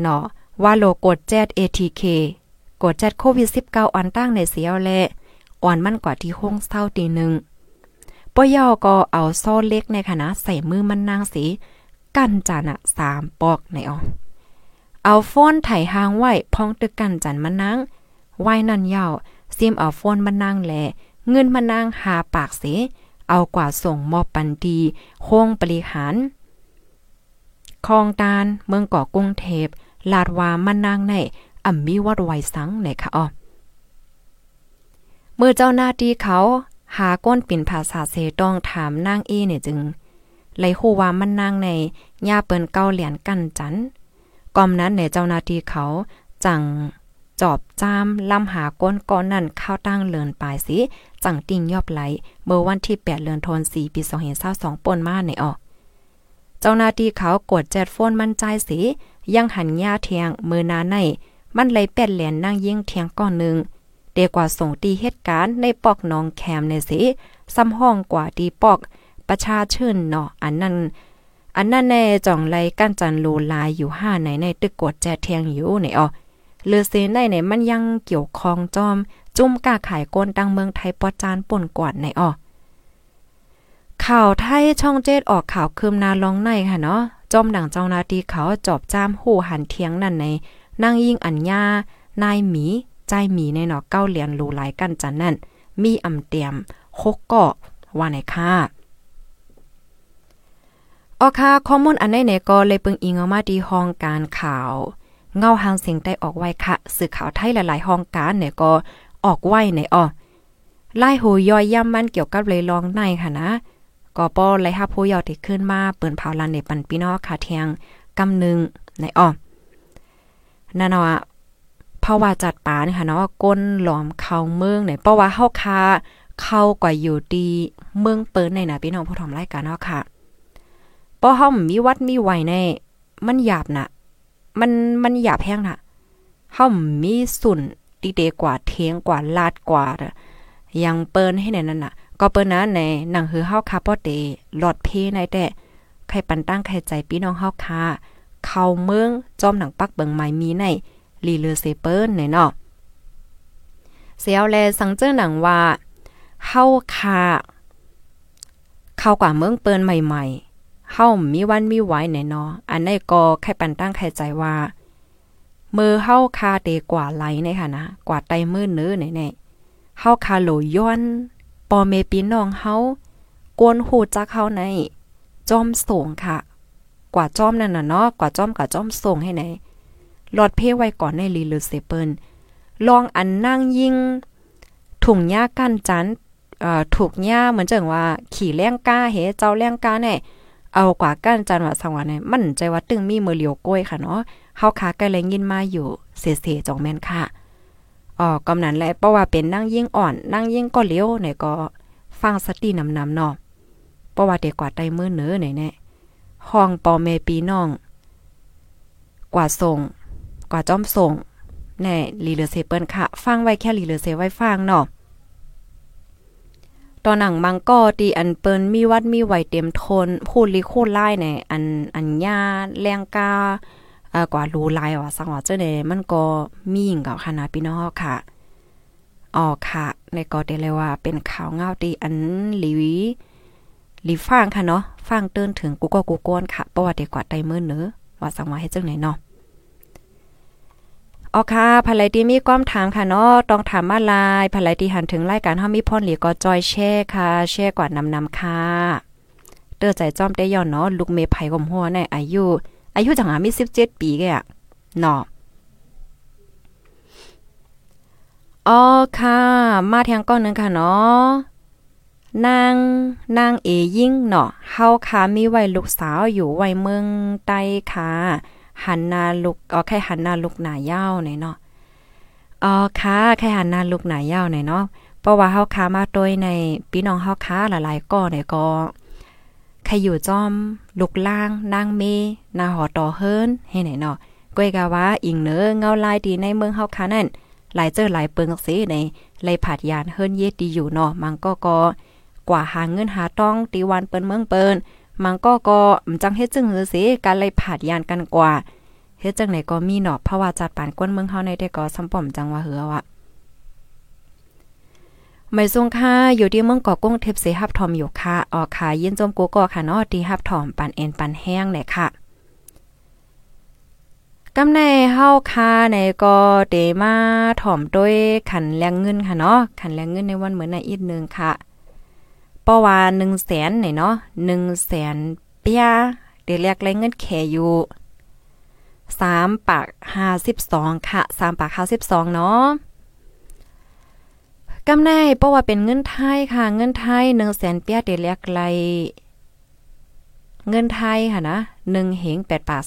S2: เนาะว่าโลกดแจด ATK กดแจดโควิด 19อันตั้งในเสียวแลอ่อนมันกว่าที่ห้องเศร้าตีหนึ่ง ปยอก็เอาโซ่เล็กในคณะใส่มือมันนางสีกันจันอะสามปอกในออเอาฟ้อนไถหางไหวพองตึกกันจันมันนางไหวนั่นยาวซิมเอาฟ้อนมันนางแหลเงินมันนางหาปากเสเอากว่าส่งมอบปันดีโค้งบริหารคลองตาลเมืองเกาะกรุงเทพลาดวามันนางในอ่ำมีวัดไวสังไหนค่ะอ๋อเมื่อเจ้าหน้าที่เขา หาก้นปิ่นภาษาเซต้องถามนางเอเนี่ยจึงไลฮูว่ามันนางในย่าเปิ้นเก้าเหรียญกันจันกอมนั้นในเจ้านาทีเขาจังจอบจามลำหาก้นก้อนนั่นเข้าตั้งเลือนปลายสิ จังติงยอบไหล เมื่อวันที่ 8เดือนธันวาคมปี2022ป่นมาในออก เจ้าหน้าที่เขากดแจดโฟนมั่นใจสิ ยังหันหญ้าเทียงมือนาใน มันเลยเป็ดแหลนนั่งยิ่งเทียงก้อนหนึ่ง เดกว่าส่งตีเหตุการณ์ในปอกน้องแคมในสิซ้ำห้องกว่าตีปอกประชาชื่นเนาะอันนั้น อันนั้นแน่จ่องไลกั้นจันโลลายอยู่ห้าไหนในตึกกดแจเทียงอยู่ในอ๋อเลือเซนได้ในมันยังเกี่ยวคองจอม จุ่มกาขายก้นดังเมืองไทยปอจานป่นกวาดในอ๋อข่าวไทยช่องเจ็ดออกข่าวคืมนาลองในค่ะเนาะจอมดังเจ้านาทีเขาจอบจ้ามหูหันเทียงนั่นในนั่งยิ่งอัญญานายหมี ใจมีในเนาะเก้าเหรียญรูหลายกันจันนั่น มีอำเตียมคกเกาะว่าไหนค่ะออค่ะข้อมูลอันไหนก็เลยปึงอิงเอามาดีห้องการข่าว เงาหางเสียงได้ออกไว้ค่ะ สื่อข่าวไทยหลายๆห้องการเนี่ยก็ออกไว้ในอ้อไล่หูย่อยย่ำมันเกี่ยวกับเลยลองในค่ะนะก็ป้อไล่ฮับผู้ยาวที่ขึ้นมาเปิ้นเผาลันในปันพี่นอค่ะเทียงกำนึงในอ้อนั่นเนาะ เพราะว่าจัดปานค่ะเนาะก้นหลอมเขาเมืองเนี่ยเพราะว่าเฮาคาเข้ากว่าอยู่ดีเมืองเปิ้นในน่ะพี่น้องผู้ทำรายการเนาะค่ะป้อเฮามีวัดมีไหวในมันหยาบนะมันมันหยาบแห้งนะเฮามีสุนดีเดกว่าเทงกว่าลาดกว่ายังเปิ้นให้ในนั้นน่ะ ก็เปิ้นนะในหนังหือเฮาคาป้อเตหลอดเพในแต่ใครปันตั้งใครใจพี่น้องเฮาคาเข้าเมืองจอมหนังปักเบิงไม้มีใน ลีเลอเซเปิ้นในเนาะเสียวแลสังเจอหนังว่าเฮาคาเข้ากว่าเมืองเปิ้นใหม่ๆเฮามีวันมีไหวในเนาะอันนี้ก็ใครปันตั้งใครใจว่ามือเฮาคาเตกว่าไหลในค่ะนะกว่าไตมือเนื้อไหนๆเฮาคาโหลย้อนปอเมปีน้องเฮากวนหูจักเฮาในจอมส่งค่ะ กว่าจอมนั่นน่ะเนาะกว่าจอมกับจอมส่งให้ไหน หลอดเพไว้ก่อนในลีเลเซเปิลลองอันนั่งยิงถุงหญ้ากั้นจันถูกหญ้าเหมือนจังว่า ขี่แล้งก้าเฮเจ้าแล้งก้าแน่เอากว่ากั้นจันว่าสังว่าเนี่ยมันใจว่าตึงมีมือเหลียวก้อยค่ะเนาะเฮาคาใกล้แลงยินมาอยู่เสๆจองแม่นค่ะอ๋อกำนั้นแหละเพราะว่าเป็นนั่งยิ่งอ่อน นั่งยิ่งก็เลี้ยวเนี่ยก็ฟังสตินำนำเนาะเพราะว่าเด็กกว่าไตมือเนื้อไหนแน่ห้องปอเมปีน้อง กว่าส่ง กว่าจอมส่งแน่ลีเลอเซเปิลค่ะ ฟังไว้แค่ลีเลอเซไว้ฟังเนาะตอนหนังมังก็ตีอันเปิ้นมีวัดมีไหวเต็มทน พูดลิโคดไล่ในอันอันญาแรงกาเอ่อกว่ารู้ลายว่าสังว่าเจ้าเดมันก็มีหญิงกับคณะพี่น้องค่ะอ๋อค่ะ ในก็ได้เลยว่าเป็นข่าวเงาตีอันหลีหลีฟังค่ะเนาะฟังเตือนถึงกูก็กูก้นค่ะประวัติกว่าไตเมือเนื้อว่าสังว่าให้เจังไหนเนาะ ออค่ะภายที่มีความถามค่ะเนาะต้องถามมาลายภายที่หันถึงรายการเฮามีพ่นหลีก็จอยแช่ค่ะ แช่กว่านำนำค่ะ เตอใจจอมได้ย่อนเนาะลูกเมไผกมหัวในอายุ อายุจังหามี17ปีแกอะเนาะอ๋อค่ะ มาแทงก้อนนึงค่ะเนาะนางนางเอยิ่งเนาะเฮาค่ะมีไว้ลูกสาวอยู่ไว้เมืองใต้ค่ะ หันนาลุกอ๋อแค่หันนาลุกหน้ายาหน่อยเนาะอ๋อค่ะแค่หันนาลุกหน้ายาหน่อยเนาะเพราะว่าเฮาค้ามาโดยในพี่น้องเฮาค้าหลายๆก้อเนี่ยก็ใครอยู่จอม ลุกล่างนางเมนาหอต่อเฮิรนให้ไหนเนาะก้อยกะว่าอิงเนอเงาลายดีในเมืองเฮาค้านั่นหลายเจอหลายเปิงสิในเลยผัดยานเฮิรนเย็ดดีอยู่เนาะมันก็ก็กว่าหาเงินหาต้องตีวันเปิ้นเมืองเปิ้น มันก็ก็จังเฮ็ดจึงหือสิการเลยผาดยานกันกว่าเฮ็ดจังไหนก็มีเนาะเพราะว่าจัดปานก้นเมืองเฮาในได้ก็สำป้อมจังว่าเหือว่ะไม่ทรงค่าอยู่ที่เมืองกอกุ้งเทพเสหับถอมอยู่ค่ะออกค่ะยินจมกูก็ค่ะเนาะที่หับถอมปันเอ็นปันแห้งเนี่ยค่ะกำในเฮาค่าในก็เดมาถ่อมด้วยขันแรงเงินค่ะเนาะขันแรงเงินในวันเหมือนในอีกนึงค่ะ ราะว่า1แสนนี่เนาะ1แสนเปียเดี๋ยวเรียกไรเงินแขอยู่3ปาก52ค่ะ3ปาก52เนาะกำไนเพราะว่าเป็นเงินไทยค่ะ เงินไทย1แสนเปียเดี๋ยวเรียกไรเงินไทยค่ะนะ1เหง8ปาก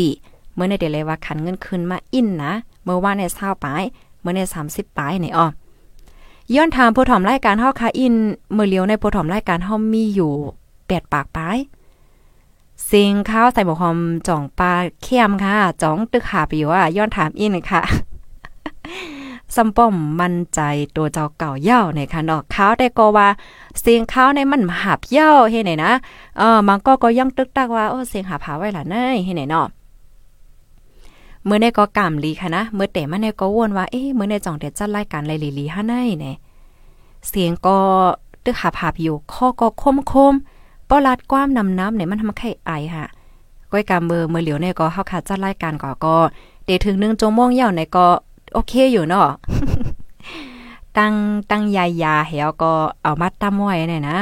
S2: 34เมื่อในเดี๋ยวเลยว่าขันเงินคืนมาอินนะ เมื่อว่าใน20ปลายเมื่อใน30ปลายนี่อ้อ ย้อนถามผู้ถอมรายการเฮาค่ะอินเมื่อเลียวในผู้ถอมรายการเฮามีอยู่8ปากปลายเสียงข้าวใส่หมกหอมจ่องปลาเข้มค่ะจ่องตึกหาไปอยู่ว่าย้อนถามอินค่ะซัมป้อมมั่นใจตัวเจ้าเก่าเย่าในค่ะเนาะข้าวได้ก็ว่าเสียงข้าวในมันหับเย่าเฮ็ไหนนะเออมันก็ก็ยังตึกตักว่าโอ้เสียงหาผาไว้ล่ะเนยเฮ็ไหนเนาะ เมื่อในก็กำลีค่ะนะ เมื่อแต่มาในก็วนว่า เอ๊ะเมื่อในจ่องเด็ดจัดรายการไรลีลีฮะในเนี่ยเสียงก็ตึกหาผาบอยู่ข้อก็คมคมป้อลัดความนำน้ำเนี่ยมันทำให้ไอค่ะก้อยกำเบอร์เมื่อเหลียวเนี่ยก็เฮาค่ะจัดรายการก็ก็เดถึง1จโมงยาในก็โอเคอยู่เนาะตั้งตั้งยายาเฮาก็เอามาตั้มไว้เนี่ยนะ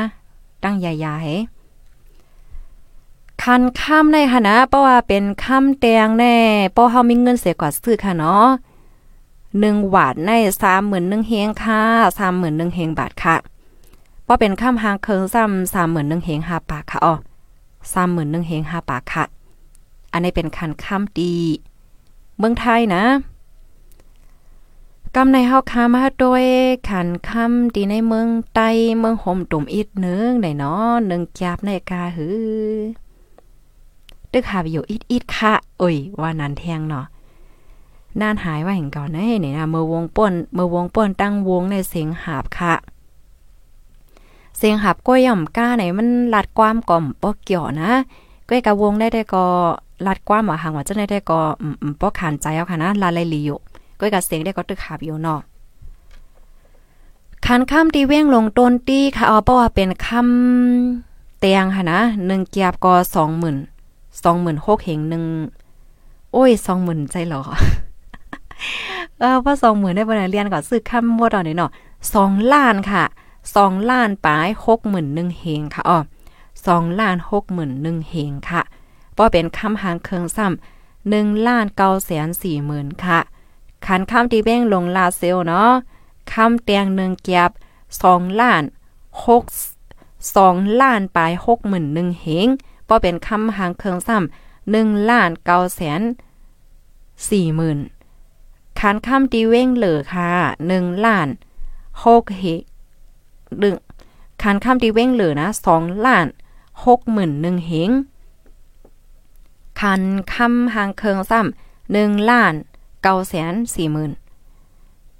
S2: ตั้งยายาเฮ คันค่ำในค่ะนะเพราะว่าเป็นค่ำแตงแน่เพราะเฮามีเงินเสียกว่าซื้อค่ะเนาะ1หวาดใน31,000เฮงค่ะ31,000เฮงบาทค่ะเพราะเป็นค่ำหางเคิงซ้ำ31,000เฮง5ปากค่ะอ๋อ31,000เฮง5ปากค่ะ อันนี้เป็นคันค่ำดี เมืองไทยนะกำในเฮาคามาโดยขันคำดีในเมืองไต้เมืองห่มตุ่มอีกนึงได้เนาะนึงจับในกาหือ ตึกหาไปอยู่อิดๆค่ะโอ้ยว่านันแทงเนาะนานหายว่าแห่งก่อนนะนี่ยนะเมื่อวงป่นเมื่อวงป่นตั้งวงในเสียงหาบค่ะ เสียงหับก้อยย่อมก้าไหนมันลัดความก่อมป้อเกี่ยวนะก้อยกับวงได้ได้ก็ลัดความว่าหางว่าจะได้ได้ก็อืมป้อขานใจเอาค่ะนะลาไลลีอยู่ก้อยกับเสียงได้ก็ตึกหับอยู่เนาะคันคำตีเว้งลงต้นตีค่ะเอาเพราะว่าเป็นคำเตียงค่ะนะ1เกียบก็ 20,000 26,000เฮงหนึ่งโอ้ย20,000ใจหรอเออว่าสองหมื่นได้บ่ได้เรียนก่อนซื้อคำบ่ตอนนี้เนาะสองล้านค่ะสองล้านปลายหกหมื่นหนึ่งเฮงค่ะอ๋อสองล้านหกหมื่นหนึ่งเฮงค่ะป้อเป็นคำหางเครื่องซ้ำหนึ่งล้านเก้าแสนสี่หมื่นค่ะขันคำที่เบ้งลงลาเซลเนาะคำเตียงหนึ่งเกียบสองล้านหกสองล้านปลายหกหมื่นหนึ่งเฮง ป้อเป็นคำหางเครื่องซ้ำหนึ่งล้านเก้าแสนสี่หมื่นคานค่ำตีเว้งเหลือค่ะหนึ่งล้านหกเฮดึงคานค่ำตีเว้งเหลือนะสองล้านหกหมื่นหนึ่งเฮงคันคำหางเคิงซ้ำหนึ่งล้านเก้าแสนสี่หมื่น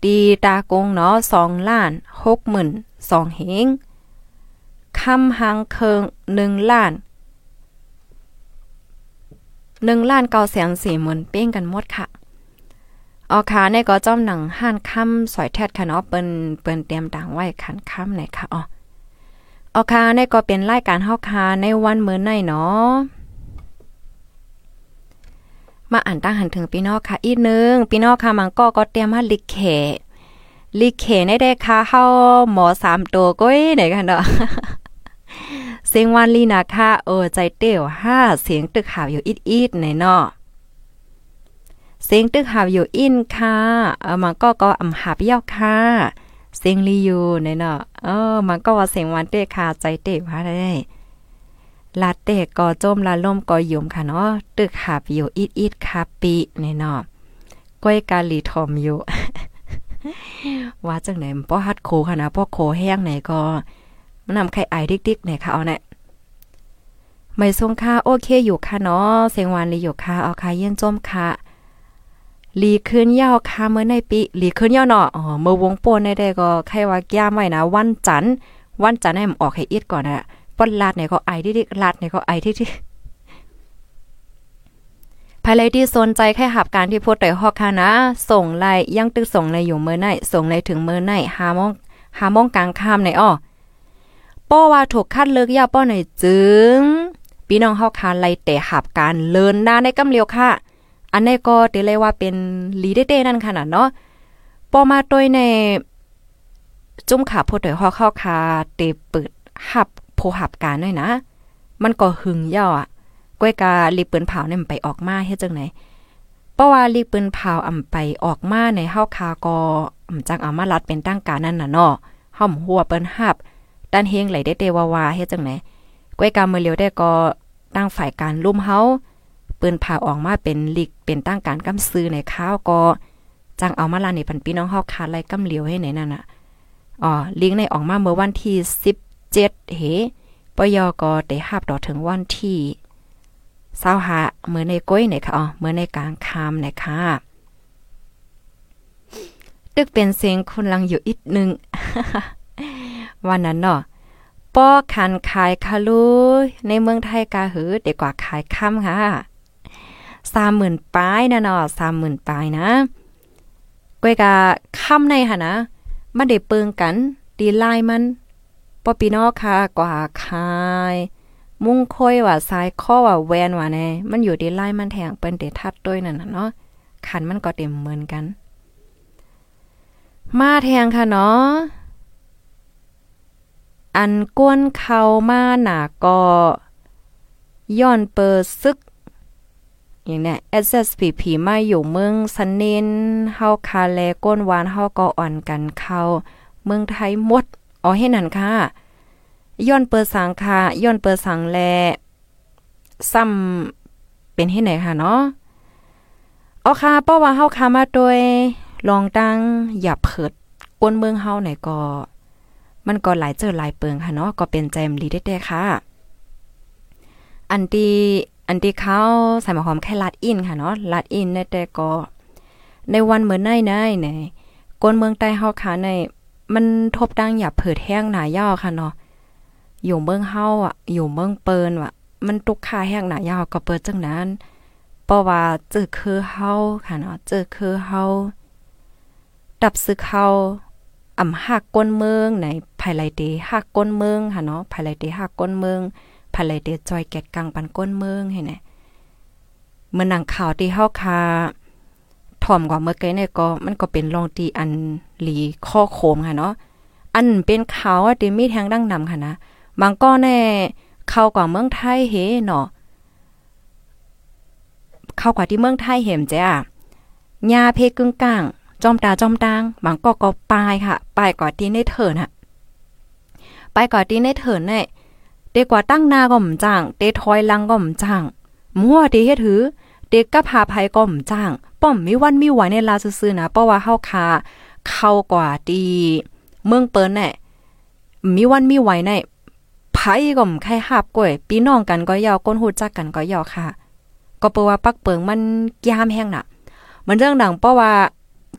S2: ตีตากงเนาะสองล้านหกหมื่นสองเฮงคำหางเคิงหนึ่งล้าน หนึ่งล้านเก้าแสนสี่หมื่นเป้งกันหมดค่ะออค่ะในก็จ้อมหนังห้านค่ำสอยแทดค่ะเนาะเปิ้นเปิ้นเตรียมต่างไว้ขันค่ำไหนค่ะอ๋อออค่ะในก็เป็นรายการเฮาค่ะในวันมื้อในเนาะมาอ่านตั้งหันถึงพี่น้องค่ะอีกนึงพี่น้องค่ะมันก็ก็เตรียมมาลิกเขลิกเขในได้ค่ะเฮาหมอสามตัวก้อยไหนกันเนาะ เสียงวันลีนาค่ะเออใจเตี้ยวห้าเสียงตึกข่าวอยู่อีดๆในเนาะเสียงตึกหาวอยู่อินค่ะเออมันก็ก็อำหาบยอกค่ะเสียงลีอยู่ในเนาะเออมันก็ว่าเสียงวันเตะค่ะใจเตะว่าได้ลาเตะก็จมลาล่มก็ยุมค่ะเนาะตึกหาบอยู่อีดอีดคาปีในเนาะก้อยกาลีทอมอยู่ว่าจังไหนป้อฮัดโคค่ะนะป้อโคแห้งไหนก็ นนำไข่ไอดิกๆไหนค่ะเอาเนี่ยไม่ทรงค่าโอเคอยู่ค่ะเนาะเสียงวันลีอยู่ค่ะเอาค่ะเย็นจมค่ะลีขึ้นยาวค่ะเมื่อในปีลีขึ้นยาวเนาะอ๋อเมื่อวงโปนได้ก็ใครว่าย่าไว้นะวันจันทร์วันจันทร์ให้มันออกให้อีดก่อนนะป้นลาดเนี่ยก็ไอดิๆลาดเนี่ยก็ไอที่ภายเลยที่สนใจแค่หับการที่พูดแต่ฮอกค่ะนะ ส่งไลยังตึกส่งไลอยู่เมื่อไหนส่งไลถึงเมื่อไหนหาโมงหาโมงกลางค่ำในอ้อ ป้อว่าถูกคัดเลือกยาป้อไหนจึงพี่น้องเฮาคาไลแต่หับการเลินหน้าในกำเลียวค่ะ อันนี้ก็เตเลยว่าเป็นลีเด้ๆนั่นขนาดเนาะปอมาตวยในจุ้มขาโพดอยฮอเข้าคาเตเปิดหับโพหับการด้วยนะ มันก็หึงย่ออะก้อยกาลีปืนเผาเนี่ยมันไปออกมาเฮ็ดจังไหนเพราะว่าลีปืนเผาอ่ำไปออกมาในเฮาคาก็อ่ำจังเอามารัดเป็นตั้งการนั่นน่ะเนาะห่อมหัวเปิ้นหับ ด้านเฮงไหลได้เตวาวาเฮ็ดจังไหนก้อยกามือเลียวได้ก็ตั้งฝ่ายการลุ่มเฮาปืนผ่าออกมาเป็นลิกเป็นตั้งการกำซื้อในข้าวก็จังเอามาลาในพันพี่น้องเฮาคาไล่กำเหลียวให้ไหนนั่นน่ะอ๋อลิงในออกมาเมื่อวันที่ 17เฮปยก็ได้หับต่อถึงวันที่เศร้าหาเมื่อในก้อยไหนค่ะอ๋อเมื่อในกลางคามไหนค่ะตึกเป็นเสียงคนลังอยู่อีกนึง วันนั้นเนาะป้อคันขายคาลูในเมืองไทยกาหือเด็กกว่าขายค่ำค่ะสามหมื่นปลายนะเนาะสามหมื่นปลายนะก้อยกะค่ำในค่ะนะมันได้เปิงกันดีไลมันปอปีนอค่ะกว่าคายมุ่งค่อยว่าซ้ายข้อว่าแวนว่าแน่มันอยู่ดีไลมันแทงเปิ้นเดทัดด้วยนั่นน่ะเนาะขันมันก็เต็มเหมือนกัน มาแทงค่ะเนาะ อันก้นเข้ามาหนาก็ย้อนเปิดซึก อย่างเนี้ย SSPP มาอยู่เมืองสันเนนเฮาคาแลก้นวานเฮาก็อ่อนกันเข้า เมืองไทยหมดอ๋อให้นั่นค่ะย้อนเปิดสังค่ะย้อนเปิดสังแลซ้ำเป็นให้ไหนค่ะเนาะเอาค่ะเพราะว่าเฮาคามาโดยลองตั้งอย่าเผิดก้นเมืองเฮาไหนก็ มันก็หลายเจอหลายเปิงค่ะเนาะก็เป็นใจมลีได้ๆค่ะ อันที่อันที่เขาใส่หมอหอมแค่ลัดอินค่ะเนาะลัดอินในแต่ก็ ในวันเหมือนในในในกนเมืองใต้เฮาค่ะใน มันทบดังอย่าเผิดแห้งหนาย่อค่ะเนาะอยู่เมืองเฮาอะ อยู่เมืองเปินว่ะ มันตุกค่าแห้งหนายาวก็เปิดจังนั้นเพราะว่าเจอคือเฮาค่ะเนาะเจอคือเฮาดับซึกเฮาอ่ำหักก้นเมืองไหน ภายไลเตหักก้นเมืองค่ะเนาะภายไลเตหักก้นเมืองภายไลเตจอยแกดกังปันก้นเมืองให้แน่เมื่อนังข่าวที่เฮาคาถ่อมกว่าเมื่อกี้เนี่ยก็มันก็เป็นรองตีอันหลีข้อโคมค่ะเนาะอันเป็นข่าวว่าติมีแทงดังนำค่ะนะบางก็แน่เข้ากว่าเมืองไทยเฮเนาะเข้ากว่าที่เมืองไทยเห็มจ้ะยาเพกึ่งกลางจอมตาจอมตางบางก็ก็ปลายค่ะปลายก่อที่ในเถินน่ะ ไปก่อที่ในเถินเน่ยเด็กกว่าตั้งหน้าก็มจ้าง เตถอยลังก็มจ้างมั่วเตเฮ็ดถือเด็กกับพาภัยก็มจ้าง ป้อมมีวันมีไหวในลาซื่อๆนะเพราะว่าเฮาคาเข้ากว่าดีเมืองเปิ้นแน่มีวันมีไหวในไผก็มใครหับก้อยพี่น้องกันก็ยาวก้นหูจักกันก็ยาวค่ะ ก็เปว่าปักเปิงมันยามแห้งน่ะ มันเรื่องดังเพราะว่า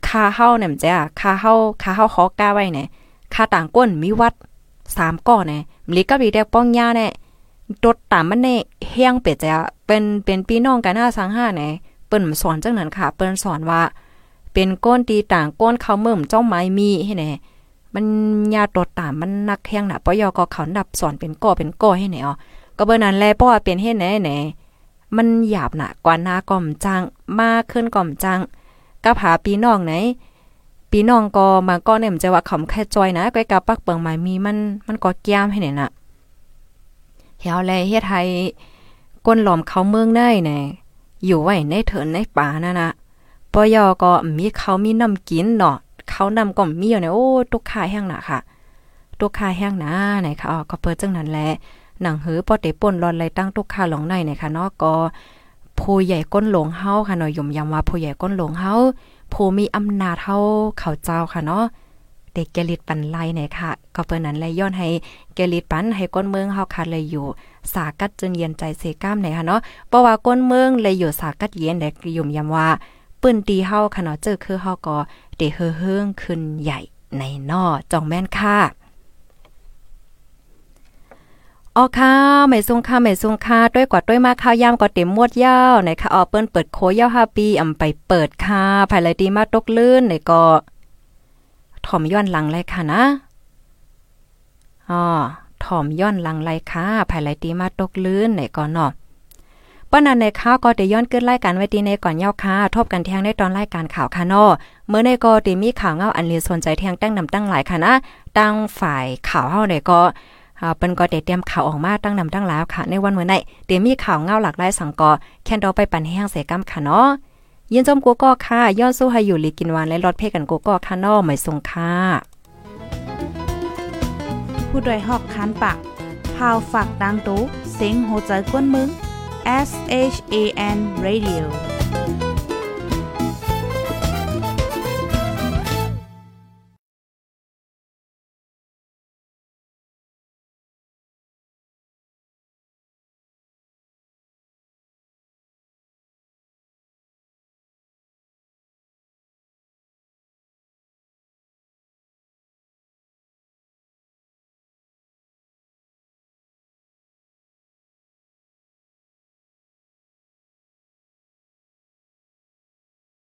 S2: คาเฮาเนี่ยมจ้ะคาเฮาคาเฮาขอกล้าไว้เนี่ยคาต่างก้นมีวัด สามก้อเนี่ยมลิกับลีแดกป้องยาเนี่ยตดตามมันเนี่ยแห้งเป็ดจะเป็นเป็นพี่น้องกันหน้าสังห้าเนี่ยเปิ้นสอนจังนั้นค่ะ เปิ้นสอนว่า เป็นก้นตีต่างก้นเขาเมิ่มเจ้าไม้มีให้แน่มันยาตดตามมันนักแห้งน่ะปยอก็เขาดับสอนเป็นก่อเป็นก่อให้แน่อ๋อก็เบิ่นั้นแลเพราะว่าเป็นเฮ็ดแน่แน่มันหยาบหนะกว่าหน้าก่อมจังมากขึ้นก่อมจังกับหาปีน้องไหน ปีน้องก็มาก็เนี่ยมันจะว่าขำแค่จอยนะก้อยกับปักเปิงหมายมีมันมันก็แก้มให้เนี่ยน่ะเฮาแลเฮ็ดให้ก้นหลอมเขาเมืองได้แน่อยู่ไว้ในเถินในป่านั่นนะปอยอก็มีเขามีน้ำกินเนาะเขานำก็มีอยู่ในโอ้ตุกขาแห้งหนาค่ะตุกขาแห้งหนาไหนค่ะอ๋อก็เปิดจังนั้นแหละหนังหือปอเตป่นรอนไรตั้งตุกขาหลงในไหนะคะเนาะก็ผู้ใหญ่ก้นหลงเฮาค่ะเนาะยมยำว่าผู้ใหญ่ก้นหลงเฮา ผู้มีอำนาจเท่าเขาเจ้าค่ะเนาะเด็กเกลิดปันไลเนี่ยค่ะ ก็เปิ้นนั้นเลยย้อนให้เกลิดปันให้ก้นเมืองเฮาค่ะเลยอยู่ สากัดจนเย็นใจเซก้ามไหนค่ะเนาะเพราะว่าก้นเมืองเลยอยู่สากัดเย็นเด็กยมยำว่าปืนตีเฮาค่ะเนาะเจอคือเฮาก็เดเฮือเฮืองขึ้นใหญ่ในนอจองแม่นค่ะ อ๋อค่ะไม่ซุงค่ะไม่ซุงค่ะด้วยกว่าด้วยมาข้าวยามก็เต็มมวดยาวไหนค่ะอ๋อเปิ้นเปิดโคยาว5ปีอำไปเปิดค่ะภายเลยดีมาตกลื่นไหนก็ถ่อมย้อนหลังเลยค่ะนะอ๋อถ่อมย้อนหลังเลยค่ะภายเลยดีมาตกลื่นไหนก็เนาะป้อนันในข่าวก็ได้ย้อนขึ้นรายการไว้ดีในก่อนเย้าค่ะทบกันแทงในตอนรายการข่าวค่ะเนาะเมื่อในก็ได้มีข่าวเงาอันเลียสนใจแทงตั้งนำตั้งหลายค่ะนะตั้งฝ่ายข่าวเฮาเนี่ยก็อ่า เปิ้นก็ได้เตรียมข่าวออกมาตั้งนำตั้งหลายค่ะ ในวันเมื่อไหนเดี๋ยวมีข่าวเงาหลากหลายสังกอแค่นดอไปปั่นแห้งเสกำค่ะเนาะยินจมกูก็ค่ะย้อนสู้ให้อยู่ลีกินวานและรถเพกันกูก็ค่ะนาะไม่ส่งค่ะ
S1: ผู้ดยหอกคันปากพาวฝากดังตู้เซ็งโหใจกวนมึง S H A N Radio